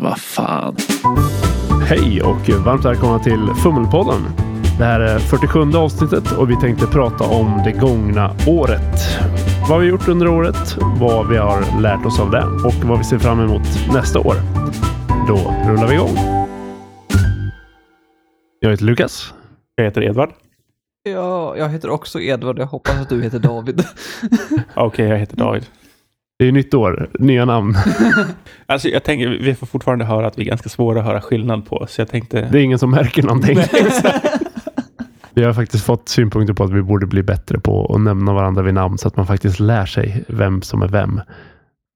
Vad fan. Hej och varmt välkomna till Fummelpodden. Det här är 47 avsnittet och vi tänkte prata om det gångna året. Vad har vi gjort under året, vad vi har lärt oss av det och vad vi ser fram emot nästa år. Då rullar vi igång. Jag heter Lukas. Jag heter Edvard. Ja, jag heter också Edvard. Jag hoppas att du heter David. Okej, jag heter David. Det är nytt år, nya namn. Alltså, jag tänker, vi får fortfarande höra att vi är ganska svåra att höra skillnad på, så jag tänkte... Det är ingen som märker någonting. Vi har faktiskt fått synpunkter på att vi borde bli bättre på att nämna varandra vid namn så att man faktiskt lär sig vem som är vem.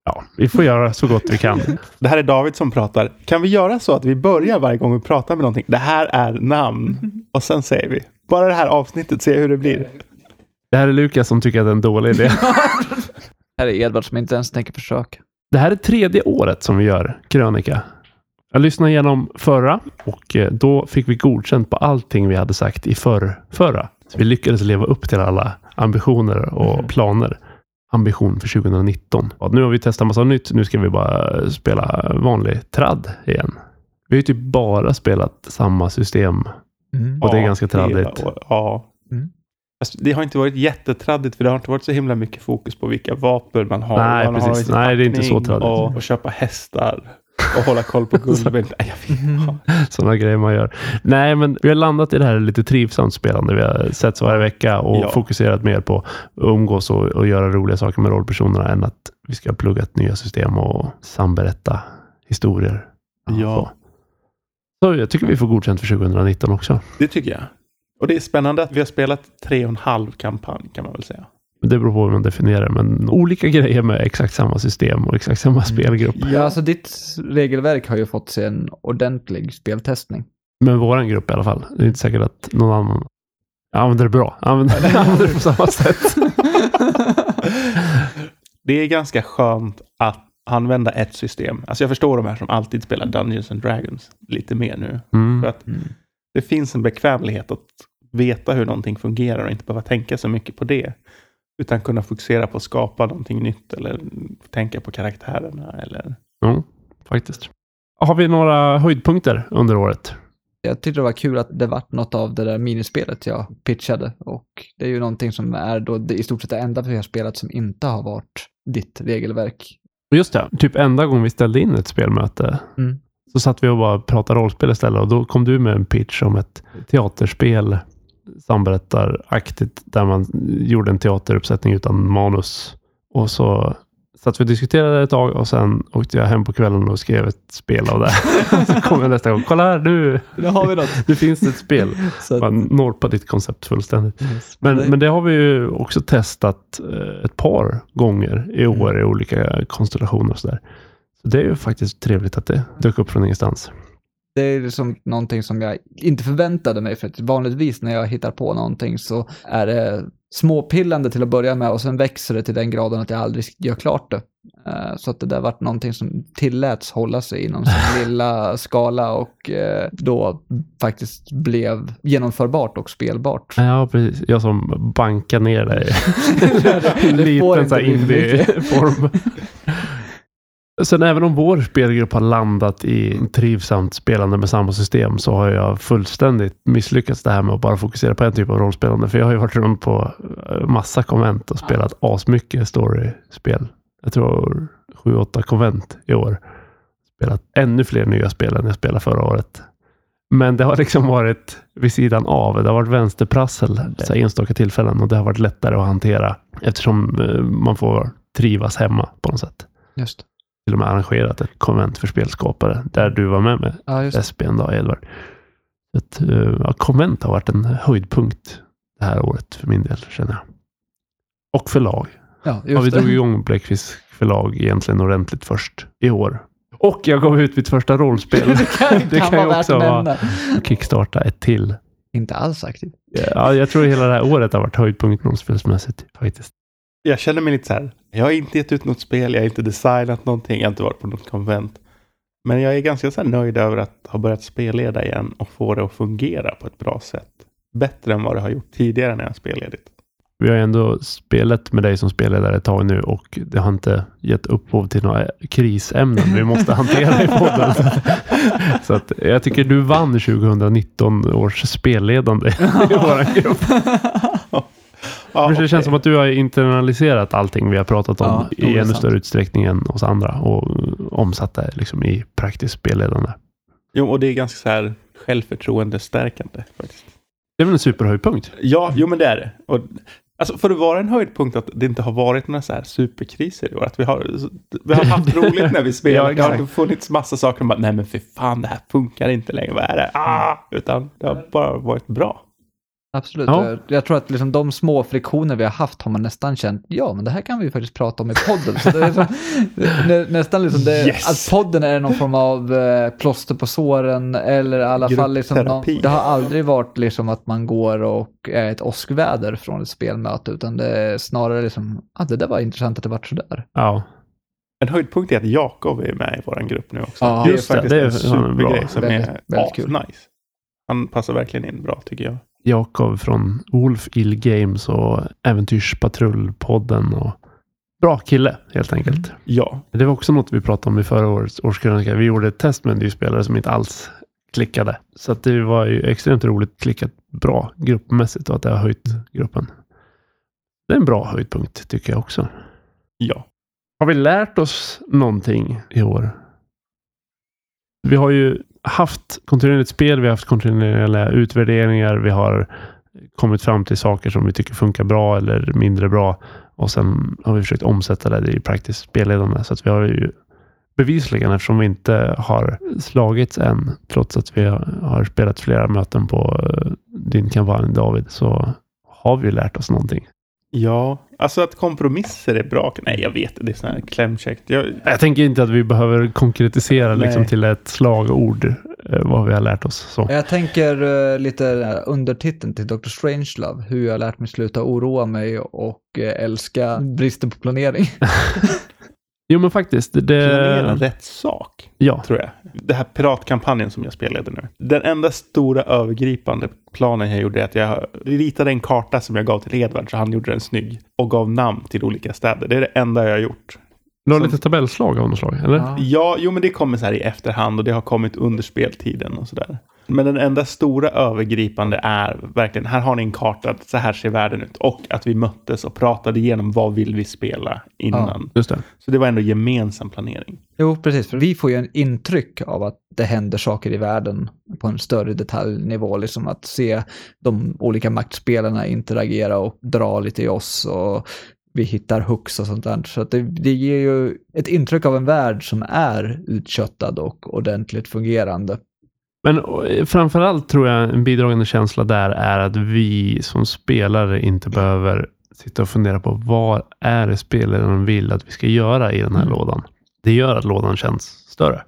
Ja, vi får göra så gott vi kan. Det här är David som pratar. Kan vi göra så att vi börjar varje gång vi pratar med någonting? Det här är namn. Och sen säger vi. Bara det här avsnittet, se hur det blir. Det här är Lukas som tycker att det är en dålig idé. Här är Edvard som inte ens tänker försöka. Det här är tredje året som vi gör krönika. Jag lyssnade igenom förra och eh, då fick vi godkänt på allting vi hade sagt i förr, förra. Så vi lyckades leva upp till alla ambitioner och planer. Ambition för 2019. Och nu har vi testat massa nytt. Nu ska vi bara spela vanlig tradd igen. Vi har ju typ bara spelat samma system och det är ganska traddigt. Ja. Mm. Alltså, det har inte varit jättetraddigt, för det har inte varit så himla mycket fokus på vilka vapen man har. Nej, man precis. sin Nej, det är inte så traddigt. Och, och köpa hästar. Och hålla koll på jag vet. Sådana grejer man gör. Nej, men vi har landat i det här lite trivsamt spelande. Vi har setts varje vecka och Ja. fokuserat mer på att umgås och, och göra roliga saker med rollpersonerna än att vi ska plugga ett nya system och samberätta historier. Ja. Så jag tycker vi får godkänt för 2019 också. Det tycker jag. Och det är spännande att vi har spelat tre och en halv kampanj, kan man väl säga. Det beror på hur man definierar det, men olika grejer med exakt samma system och exakt samma spelgrupp. Ja, alltså ditt regelverk har ju fått sig en ordentlig speltestning. Men våran grupp i alla fall. Det är inte säkert att någon annan använder det bra. Använder, använder det på samma sätt. Det är ganska skönt att använda ett system. Alltså jag förstår de här som alltid spelar Dungeons and Dragons lite mer nu. Mm. För att det finns en bekvämlighet att veta hur någonting fungerar och inte behöva tänka så mycket på det. Utan kunna fokusera på att skapa någonting nytt eller tänka på karaktärerna. Eller... Ja, faktiskt. Har vi några höjdpunkter under året? Jag tyckte det var kul att det vart något av det där minispelet jag pitchade. Och det är ju någonting som är då det i stort sett det enda vi har spelat som inte har varit ditt regelverk. Just det, typ enda gången vi ställde in ett spelmöte Mm. så satt vi och bara pratade rollspel istället och då kom du med en pitch om ett teaterspel samberättaraktigt där man gjorde en teateruppsättning utan manus. Och så satt vi och diskuterade ett tag och sen åkte jag hem på kvällen och skrev ett spel av det. så kom jag nästa gång. Kolla här, nu, Nu har vi något. nu finns det ett spel. Så Man norpar ditt koncept fullständigt. Men, det- men det har vi ju också testat eh, ett par gånger i år i olika konstellationer och sådär. Så det är ju faktiskt trevligt att det dök upp från ingenstans. Det är liksom någonting som jag inte förväntade mig för vanligtvis när jag hittar på någonting så är det småpillande till att börja med och sen växer det till den graden att jag aldrig gör klart det. Eh, Så att det där vart någonting som tilläts hålla sig inom sin lilla skala och eh, då faktiskt blev genomförbart och spelbart. Ja, precis. Jag som bankar ner dig i en liten indie-form. Sen även om vår spelgrupp har landat i trivsamt spelande med samma system så har jag fullständigt misslyckats det här med att bara fokusera på en typ av rollspelande. För jag har ju varit runt på eh, massa konvent och spelat asmycket storyspel. Jag tror sju, åtta konvent i år. Spelat ännu fler nya spel än jag spelade förra året. Men det har liksom varit vid sidan av. Det har varit vänsterprassel så enstaka tillfällen och det har varit lättare att hantera eftersom eh, man får trivas hemma på något sätt. Just. Till och med arrangerat ett konvent för spelskapare där du var med med Ja. SP en dag, Edvard. Att, eh, ja, konvent har varit en höjdpunkt det här året för min del, känner jag. Och förlag. Ja, Ja, vi just drog det. igång Bläckfisk förlag egentligen ordentligt först i år. Och jag gav ut mitt första rollspel. det kan, det kan kan ju också vara kickstarta ett till. Inte alls aktivt. Ja, jag tror hela det här året har varit höjdpunkt rollspelsmässigt faktiskt. Jag känner mig lite så här. Jag har inte gett ut något spel, jag har inte designat någonting, jag har inte varit på något konvent. Men jag är ganska så nöjd över att ha börjat spelleda igen och få det att fungera på ett bra sätt. Bättre än vad det har gjort tidigare när jag har spelledigt. Vi har ändå spelat med dig som spelledare ett tag nu och det har inte gett upphov till några krisämnen vi måste hantera i podden. Så att jag tycker du vann 2019 års spelledande i vår grupp. Ja, det känns okej. som att du har internaliserat allting vi har pratat om Ja, i ännu sant. större utsträckning än oss andra och omsatt det liksom i praktiskt spelledande. Jo, och det är ganska så här självförtroendestärkande faktiskt. Det är väl en superhöjdpunkt? Ja, jo men det är det. Och, alltså, får det vara en höjdpunkt att det inte har varit några så här superkriser i år? Att vi har, vi har haft roligt när vi spelar. Ja, det har funnits massa saker som bara, nej men för fan, det här funkar inte längre. Vad är det? Ah! Utan det har bara varit bra. Absolut. Ja. Jag- Jag tror att liksom de små friktioner vi har haft har man nästan känt, ja men det här kan vi faktiskt prata om i podden. Så det är så, nä, nästan liksom det, Yes. att podden är någon form av eh, plåster på såren eller i alla fall liksom någon, det har aldrig varit liksom att man går och är ett åskväder från ett spelmöte utan det är snarare liksom, ah, det där var intressant att det vart sådär. Ja. En höjdpunkt är att Jakob är med i vår grupp nu också. Ja, det är just det. faktiskt Det är en supergrej som Väldigt- är väldigt kul. nice. Han passar verkligen in bra tycker jag. Jakob från Wolf Ill Games och Äventyrspatrullpodden. Och bra kille helt enkelt. Ja, Det var också något vi pratade om i förra årets årskrönika. Vi gjorde ett test med en ny spelare som inte alls klickade. Så att det var ju extremt roligt klickat bra gruppmässigt och att det har höjt gruppen. Det är en bra höjdpunkt tycker jag också. ja. Har vi lärt oss någonting i år? Vi har ju haft kontinuerligt spel, vi har haft kontinuerliga utvärderingar, vi har kommit fram till saker som vi tycker funkar bra eller mindre bra. Och sen har vi försökt omsätta det i praktiskt spelledande. Så att vi har ju bevisligen, eftersom vi inte har slagits än, trots att vi har spelat flera möten på eh, din kampanj David, så har vi lärt oss någonting. Ja, alltså att kompromisser är bra. Nej, jag vet, det är sån här klämkäckt. Jag, Jag tänker inte att vi behöver konkretisera liksom till ett slagord eh, vad vi har lärt oss. Så. Jag tänker eh, lite här undertiteln till Dr. Strangelove, hur jag har lärt mig sluta oroa mig och eh, älska bristen på planering. Jo men faktiskt. Det, planera rätt sak, ja, tror jag. Det här piratkampanjen som jag spelade nu. Den enda stora övergripande planen jag gjorde är att jag ritade en karta som jag gav till Edvard så han gjorde den snygg. Och gav namn till olika städer. Det är det enda jag har gjort. Du har som- lite tabellslag av något slag, eller? Ja. Ja, jo men det kommer så här i efterhand och det har kommit under speltiden och sådär. Men den enda stora övergripande är verkligen, här har ni en karta, så här ser världen ut. Och att vi möttes och pratade igenom vad vill vi spela innan. Just det. Så det var ändå gemensam planering. Jo, precis. För vi får ju en intryck av att det händer saker i världen på en större detaljnivå. Liksom att se de olika maktspelarna interagera och dra lite i oss och vi hittar hooks och sånt där. Så att det, det ger ju ett intryck av en värld som är utköttad och ordentligt fungerande. Men eh, framförallt tror jag en bidragande känsla där är att vi som spelare inte behöver sitta och fundera på vad är det spelaren vill att vi ska göra i den här Mm. lådan. Det gör att lådan känns större.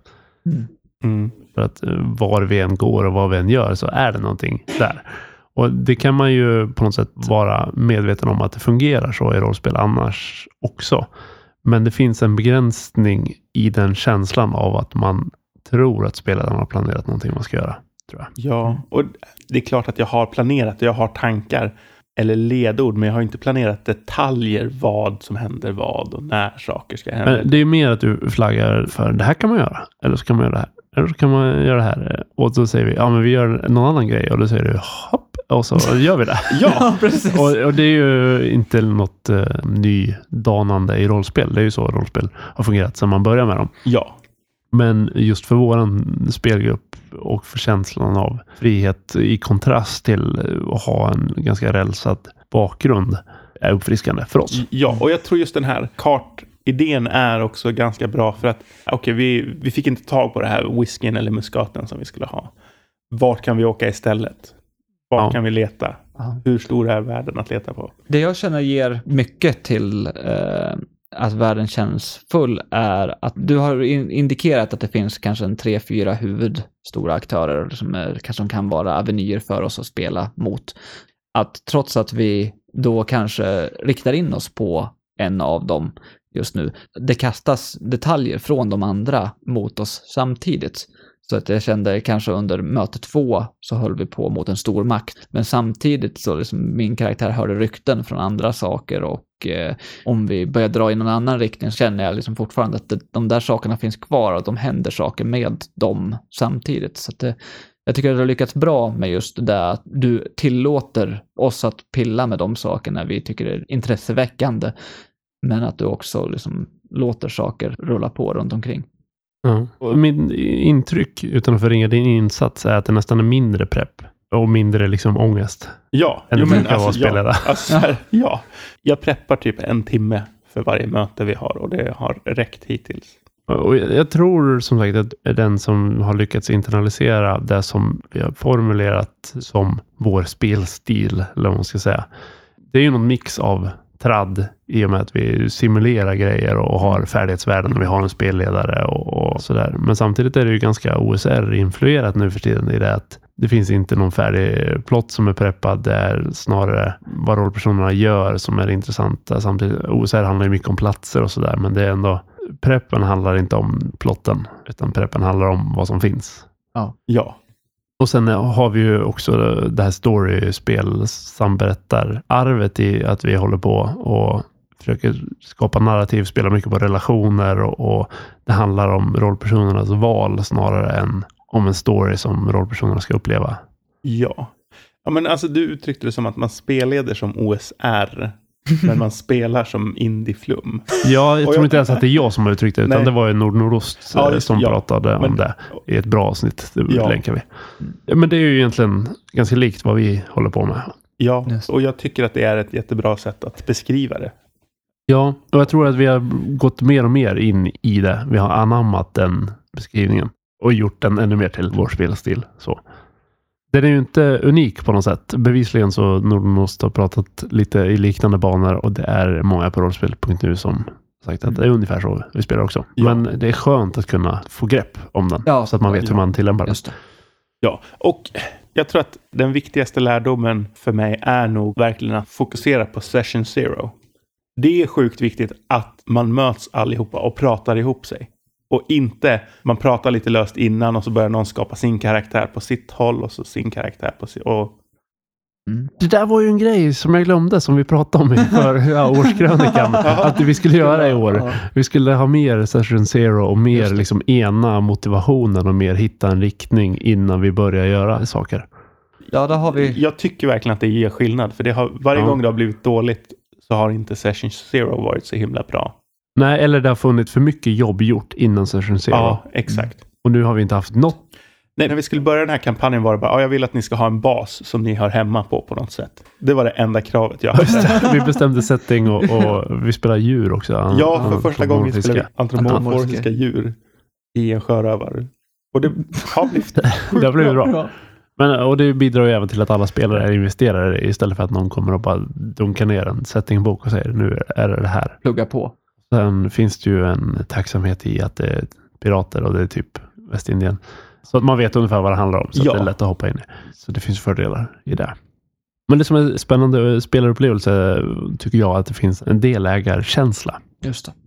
Mm. För att eh, var vi än går och vad vi än gör så är det någonting där. Och det kan man ju på något sätt vara medveten om att det fungerar så i rollspel annars också. Men det finns en begränsning i den känslan av att man tror att spelaren har planerat någonting man ska göra. Tror jag. Ja, och det är klart att jag har planerat och jag har tankar eller ledord, men jag har inte planerat detaljer vad som händer vad och när saker ska hända. Men det är ju mer att du flaggar för det här kan man göra. Eller så kan man göra det här. Eller så kan man göra det här. Och då säger vi, ja men vi gör någon annan grej. Och då säger du, hopp. Och så gör vi det. Ja, precis. Och, och det är ju inte något uh, nydanande i rollspel. Det är ju så rollspel har fungerat sedan man började med dem. ja, Men just för våran spelgrupp och för känslan av frihet i kontrast till eh, att ha en ganska rälsad bakgrund är uppfriskande för oss. ja, och jag tror just den här kartidén är också ganska bra för att okej, vi, vi fick inte tag på det här whiskyn eller muskaten som vi skulle ha. Vart kan vi åka istället? Var Ja. kan vi leta? Hur stor är världen att leta på? Det jag känner ger mycket till eh, att världen känns full är att du har in- indikerat att det finns kanske en tre, fyra huvudstora aktörer som, är, som kan vara avenyer för oss att spela mot. Att trots att vi då kanske riktar in oss på en av dem just nu, det kastas detaljer från de andra mot oss samtidigt. Så att jag kände kanske under möte två så höll vi på mot en stor makt. Men samtidigt så liksom min karaktär hörde rykten från andra saker och eh, om vi börjar dra i någon annan riktning så känner jag liksom fortfarande att det, de där sakerna finns kvar och de händer saker med dem samtidigt. Så att det, jag tycker att du har lyckats bra med just det att du tillåter oss att pilla med de sakerna vi tycker är intresseväckande. Men att du också liksom låter saker rulla på runt omkring. Ja. Och min intryck, utan att förringa din insats, är att det nästan är mindre prepp och mindre liksom ångest. Ja, Än jo, men alltså, ja, alltså, här, ja. Jag preppar typ en timme för varje möte vi har och det har räckt hittills. Och jag tror som sagt att den som har lyckats internalisera det som vi har formulerat som vår spelstil, eller vad man ska säga. Det är ju någon mix av tradd i och med att vi simulerar grejer och har färdighetsvärden och vi har en spelledare och, och sådär. Men samtidigt är det ju ganska OSR-influerat nu för tiden i det att det finns inte någon färdig plott som är preppad. Det är snarare vad rollpersonerna gör som är det intressanta. Samtidigt, OSR handlar ju mycket om platser och sådär, men det är ändå preppen handlar inte om plotten, utan preppen handlar om vad som finns. Ja, och sen har vi ju också det här storyspel samberättar-arvet i att vi håller på och försöker skapa narrativ, spela mycket på relationer och, och det handlar om rollpersonernas val snarare än om en story som rollpersonerna ska uppleva. ja. Ja, men alltså du uttryckte det som att man spelleder som OSR, men man spelar som indie-flum. Ja, jag Och tror jag- inte ens att det är jag som har uttryckt det, utan Nej. det var ju Nord Nordost Ja, eh, som ja. pratade om Men- det i ett bra avsnitt. Det Ja. länkar vi. Ja, Men det är ju egentligen ganska likt vad vi håller på med. Ja, Just. och jag tycker att det är ett jättebra sätt att beskriva det. Ja, och jag tror att vi har gått mer och mer in i det. Vi har anammat den beskrivningen och gjort den ännu mer till vår spelstil. Så. Den är ju inte unik på något sätt. Bevisligen så Nordonost har pratat lite i liknande banor och det är många på rollspel.nu som sagt att det är ungefär så vi spelar också. Ja. Men det är skönt att kunna få grepp om den Ja, så att man vet hur ja. man tillämpar den. Just det. Ja, och jag tror att den viktigaste lärdomen för mig är nog verkligen att fokusera på session zero. Det är sjukt viktigt att man möts allihopa och pratar ihop sig. Och inte man pratar lite löst innan och så börjar någon skapa sin karaktär på sitt håll och så sin karaktär på sitt. Och Mm. Det där var ju en grej som jag glömde som vi pratade om inför ja, årskrönikan. att vi skulle göra i år. Vi skulle ha mer session zero och mer liksom ena motivationen och mer hitta en riktning innan vi börjar göra saker. Ja, där har vi. jag tycker verkligen att det ger skillnad. För det har, varje Ja. gång det har blivit dåligt så har inte session zero varit så himla bra. Nej, eller det har funnits för mycket jobb gjort innan session zero. Ja, exakt. Och nu har vi inte haft något. Nej, när vi skulle börja den här kampanjen var det bara, ja, jag vill att ni ska ha en bas som ni hör hemma på på något sätt. Det var det enda kravet jag hade. vi bestämde setting och, och vi spelar djur också. Ja, för första gången spelade vi antropomorfiska Antropomorfiska. djur i en sjörövare. Och det har blivit Det har blivit bra. Ja. Men, och det bidrar ju även till att alla spelare är investerare istället för att någon kommer och bara dunkar ner en settingbok och säger nu är det det här. Plugga på. Sen finns det ju en tacksamhet i att det är pirater och det är typ Västindien. Så att man vet ungefär vad det handlar om. Så Ja. att det är lätt att hoppa in i. Så det finns fördelar i det. Men det som är spännande spelarupplevelse tycker jag att det finns en delägarkänsla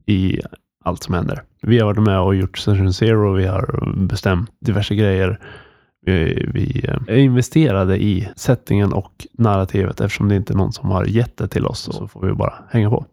i allt som händer. Vi har varit med och gjort Session Zero. Vi har bestämt diverse grejer. Vi, vi är investerade i settingen och narrativet eftersom det inte är någon som har gett det till oss. Så får vi bara hänga på.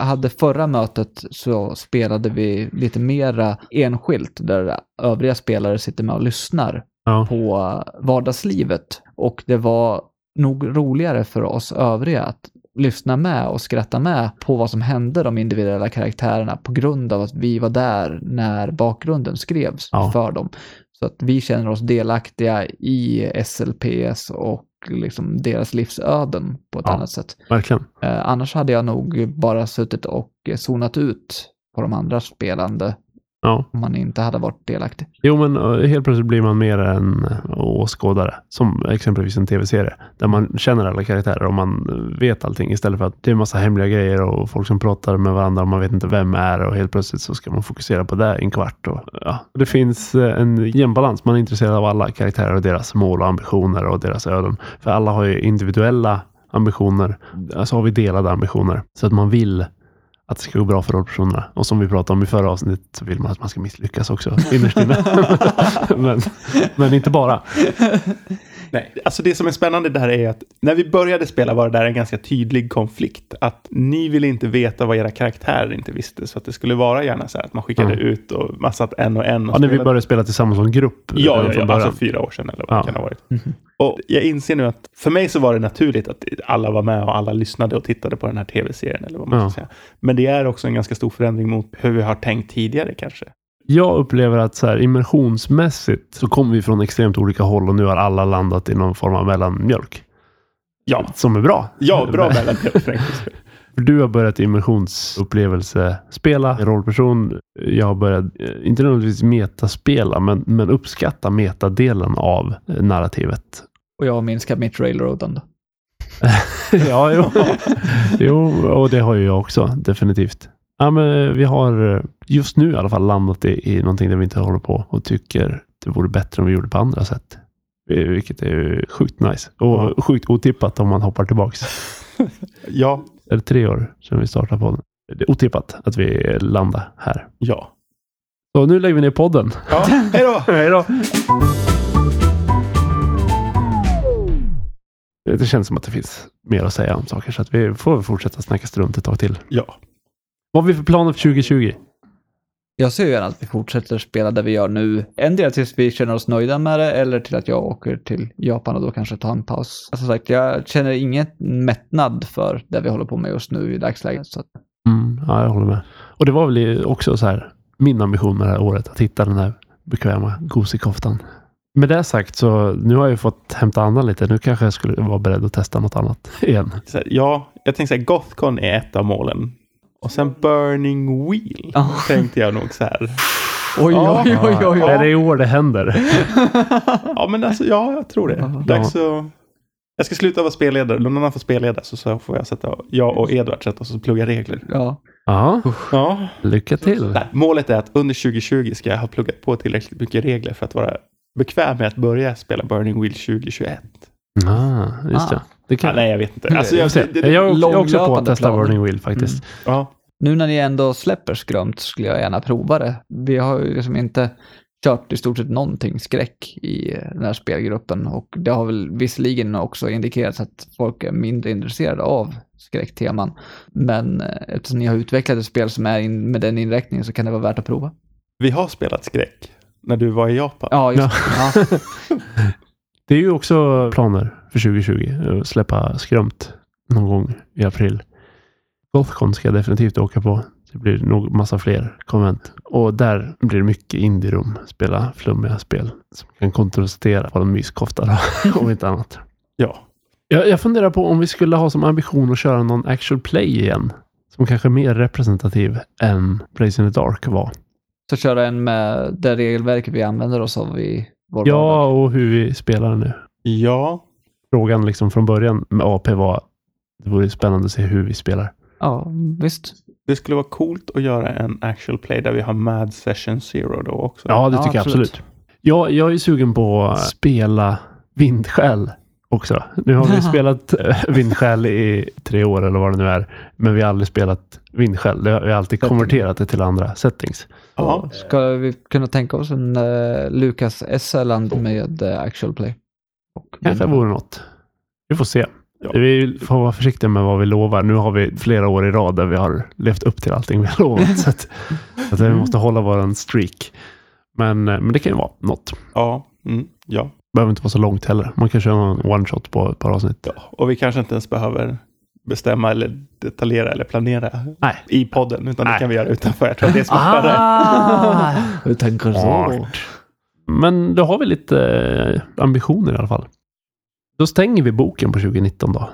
Hade förra mötet så spelade vi lite mera enskilt där övriga spelare sitter med och lyssnar Ja, på vardagslivet. Och det var nog roligare för oss övriga att lyssna med och skratta med på vad som hände de individuella karaktärerna på grund av att vi var där när bakgrunden skrevs Ja. för dem. Så att vi känner oss delaktiga i SLPS och liksom deras livsöden på ett Ja. annat sätt. verkligen. Eh, annars hade jag nog bara suttit och eh, zonat ut på de andra spelande Ja. om man inte hade varit delaktig. Jo, men eh, helt plötsligt blir man mer en eh, åskådare. Som exempelvis en tv-serie. Där man känner alla karaktärer och man eh, vet allting. Istället för att det är en massa hemliga grejer och folk som pratar med varandra och man vet inte vem är. Och helt plötsligt så ska man fokusera på det i en kvart. Och, ja. Det finns en jämn balans. Man är intresserad av alla karaktärer och deras mål och ambitioner och deras öden. För alla har ju individuella ambitioner. Alltså har vi delade ambitioner. Så att man vill att det ska gå bra för rollpersonerna. Och som vi pratade om i förra avsnittet så vill man att man ska misslyckas också innerst inne. men, men inte bara. Nej, alltså det som är spännande där är att när vi började spela var det där en ganska tydlig konflikt. Att ni ville inte veta vad era karaktärer inte visste. Så att det skulle vara gärna så här att man skickade Mm. ut och man satt en och en. Och Ja, när vi började spela tillsammans som grupp. Ja, redan ja, alltså fyra år sedan eller vad Ja. det kan ha varit. Och jag inser nu att för mig så var det naturligt att alla var med och alla lyssnade och tittade på den här tv-serien. Eller vad man Ja. ska säga. Men det är också en ganska stor förändring mot hur vi har tänkt tidigare kanske. Jag upplever att så här, immersionsmässigt så kommer vi från extremt olika håll och nu har alla landat i någon form av mellanmjölk. Ja, Som är bra. ja bra Men- mellan för en gångs skull. För Du har börjat immersionsupplevelse spela rollperson. Jag har börjat, eh, inte nödvändigtvis metaspela, men, men uppskatta metadelen av eh, narrativet. Och jag har minskat mitt railroadande. ja, jo. jo, och det har ju jag också, definitivt. Ja, men vi har eh, just nu i alla fall landat i, i någonting där vi inte håller på och tycker det vore bättre om vi gjorde på andra sätt. Eh, Vilket är ju sjukt nice och sjukt otippat om man hoppar tillbaks. Ja, Är det tre år sedan vi startade podden? Det är otippat att vi landar här. ja. Så nu lägger vi ner podden. Ja, hej då! Hej då! Det känns som att det finns mer att säga om saker så att vi får fortsätta snacka strunt ett tag till. Ja, Vad har vi för planer för 2020? Jag ser ju gärna att vi fortsätter spela det vi gör nu. En del tills vi känner oss nöjda med det eller till att jag åker till Japan och då kanske tar en paus. Alltså sagt, jag känner inget mättnad för det vi håller på med just nu i dagsläget. Så Mm, ja, jag håller med. Och det var väl också så här min ambition med det här året att hitta den här bekväma gosekoftan. Med det sagt så nu har jag ju fått hämta andan lite. Nu kanske jag skulle vara beredd att testa något annat igen. ja, jag tänkte säga Gothcon är ett av målen. Och sen Burning Wheel Ja. tänkte jag nog så här. oj, Ja. oj, oj, oj, Är det oj. i år det händer? Ja, men alltså, ja, jag tror det. Ja. Dags att... Jag ska sluta vara spelledare. Någon annan får spelleda så, så får jag sätta, jag och Edvard sätta oss och plugga regler. Ja. Ja, Ja. lycka till. Nej, målet är att under 2020 ska jag ha pluggat på tillräckligt mycket regler för att vara bekväm med att börja spela Burning Wheel 2021. Ah, just. Ah. det Ja, kan... nej, jag vet inte. Alltså, jag, det, det, jag, är också- jag är också på att testa planer. Burning Wheel faktiskt. ja. Nu när ni ändå släpper skrömt skulle jag gärna prova det. Vi har ju liksom inte kört i stort sett någonting skräck i den här spelgruppen och det har väl visserligen också indikerats att folk är mindre intresserade av skräckteman. Men eh, eftersom ni har utvecklat ett spel som är in, med den inriktningen så kan det vara värt att prova. Vi har spelat skräck när du var i Japan. Ja, just ja. Det är ju också planer för 2020. Att släppa skrömt någon gång i april. Gothcon ska jag definitivt åka på. Det blir nog massa fler konvent. Och där blir det mycket indie-rum. Spela flummiga spel som kan kontrastera på en myskofta då, om inte annat. Ja. Jag, jag funderar på om vi skulle ha som ambition att köra någon actual play igen. Som kanske är mer representativ än Blaze in the Dark var. Så köra en med det regelverket vi använder oss av i vår Ja, vardag. och hur vi spelar nu. Ja. Frågan liksom från början med AP var det vore spännande att se hur vi spelar. Ja, visst. Det skulle vara coolt att göra en actual play där vi har Mad Session Zero då också. Ja, det Ja, tycker jag absolut. absolut. Ja, jag är sugen på att spela Vindskäl också. Nu har vi spelat Vindskäl i tre år eller vad det nu är. Men vi har aldrig spelat Vindskäl. Vi har alltid konverterat det till andra settings. Ja. Ska vi kunna tänka oss en uh, Lukas Esseland med eh, actual play? Och Kanske vore något. Vi får se. Ja. Vi får vara försiktiga med vad vi lovar. Nu har vi flera år i rad där vi har levt upp till allting vi har lovat. så att, så att vi måste hålla våran streak. Men, eh, men det kan ju vara något. Ja. Mm, ja. behöver inte vara så långt heller. Man kan köra en one shot på ett par avsnitt. ja. Och vi kanske inte ens behöver bestämma eller detaljera eller planera Nej. i podden, utan det Nej. kan vi göra utanför. Jag tror att det är smartare. Ah, så. smart. Men då har vi lite eh, ambitioner i alla fall. Då stänger vi boken på 2019 då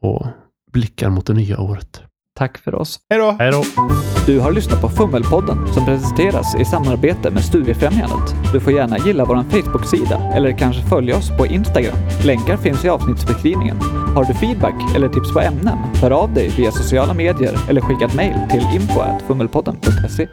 och blickar mot det nya året. Tack för oss. Hej då! Hej då! Du har lyssnat på Fummelpodden som presenteras i samarbete med Studiefrämjandet. Du får gärna gilla vår Facebook-sida eller kanske följa oss på Instagram. Länkar finns i avsnittsbeskrivningen. Har du feedback eller tips på ämnen? Hör av dig via sociala medier eller skicka ett mejl till info.fummelpodden.se.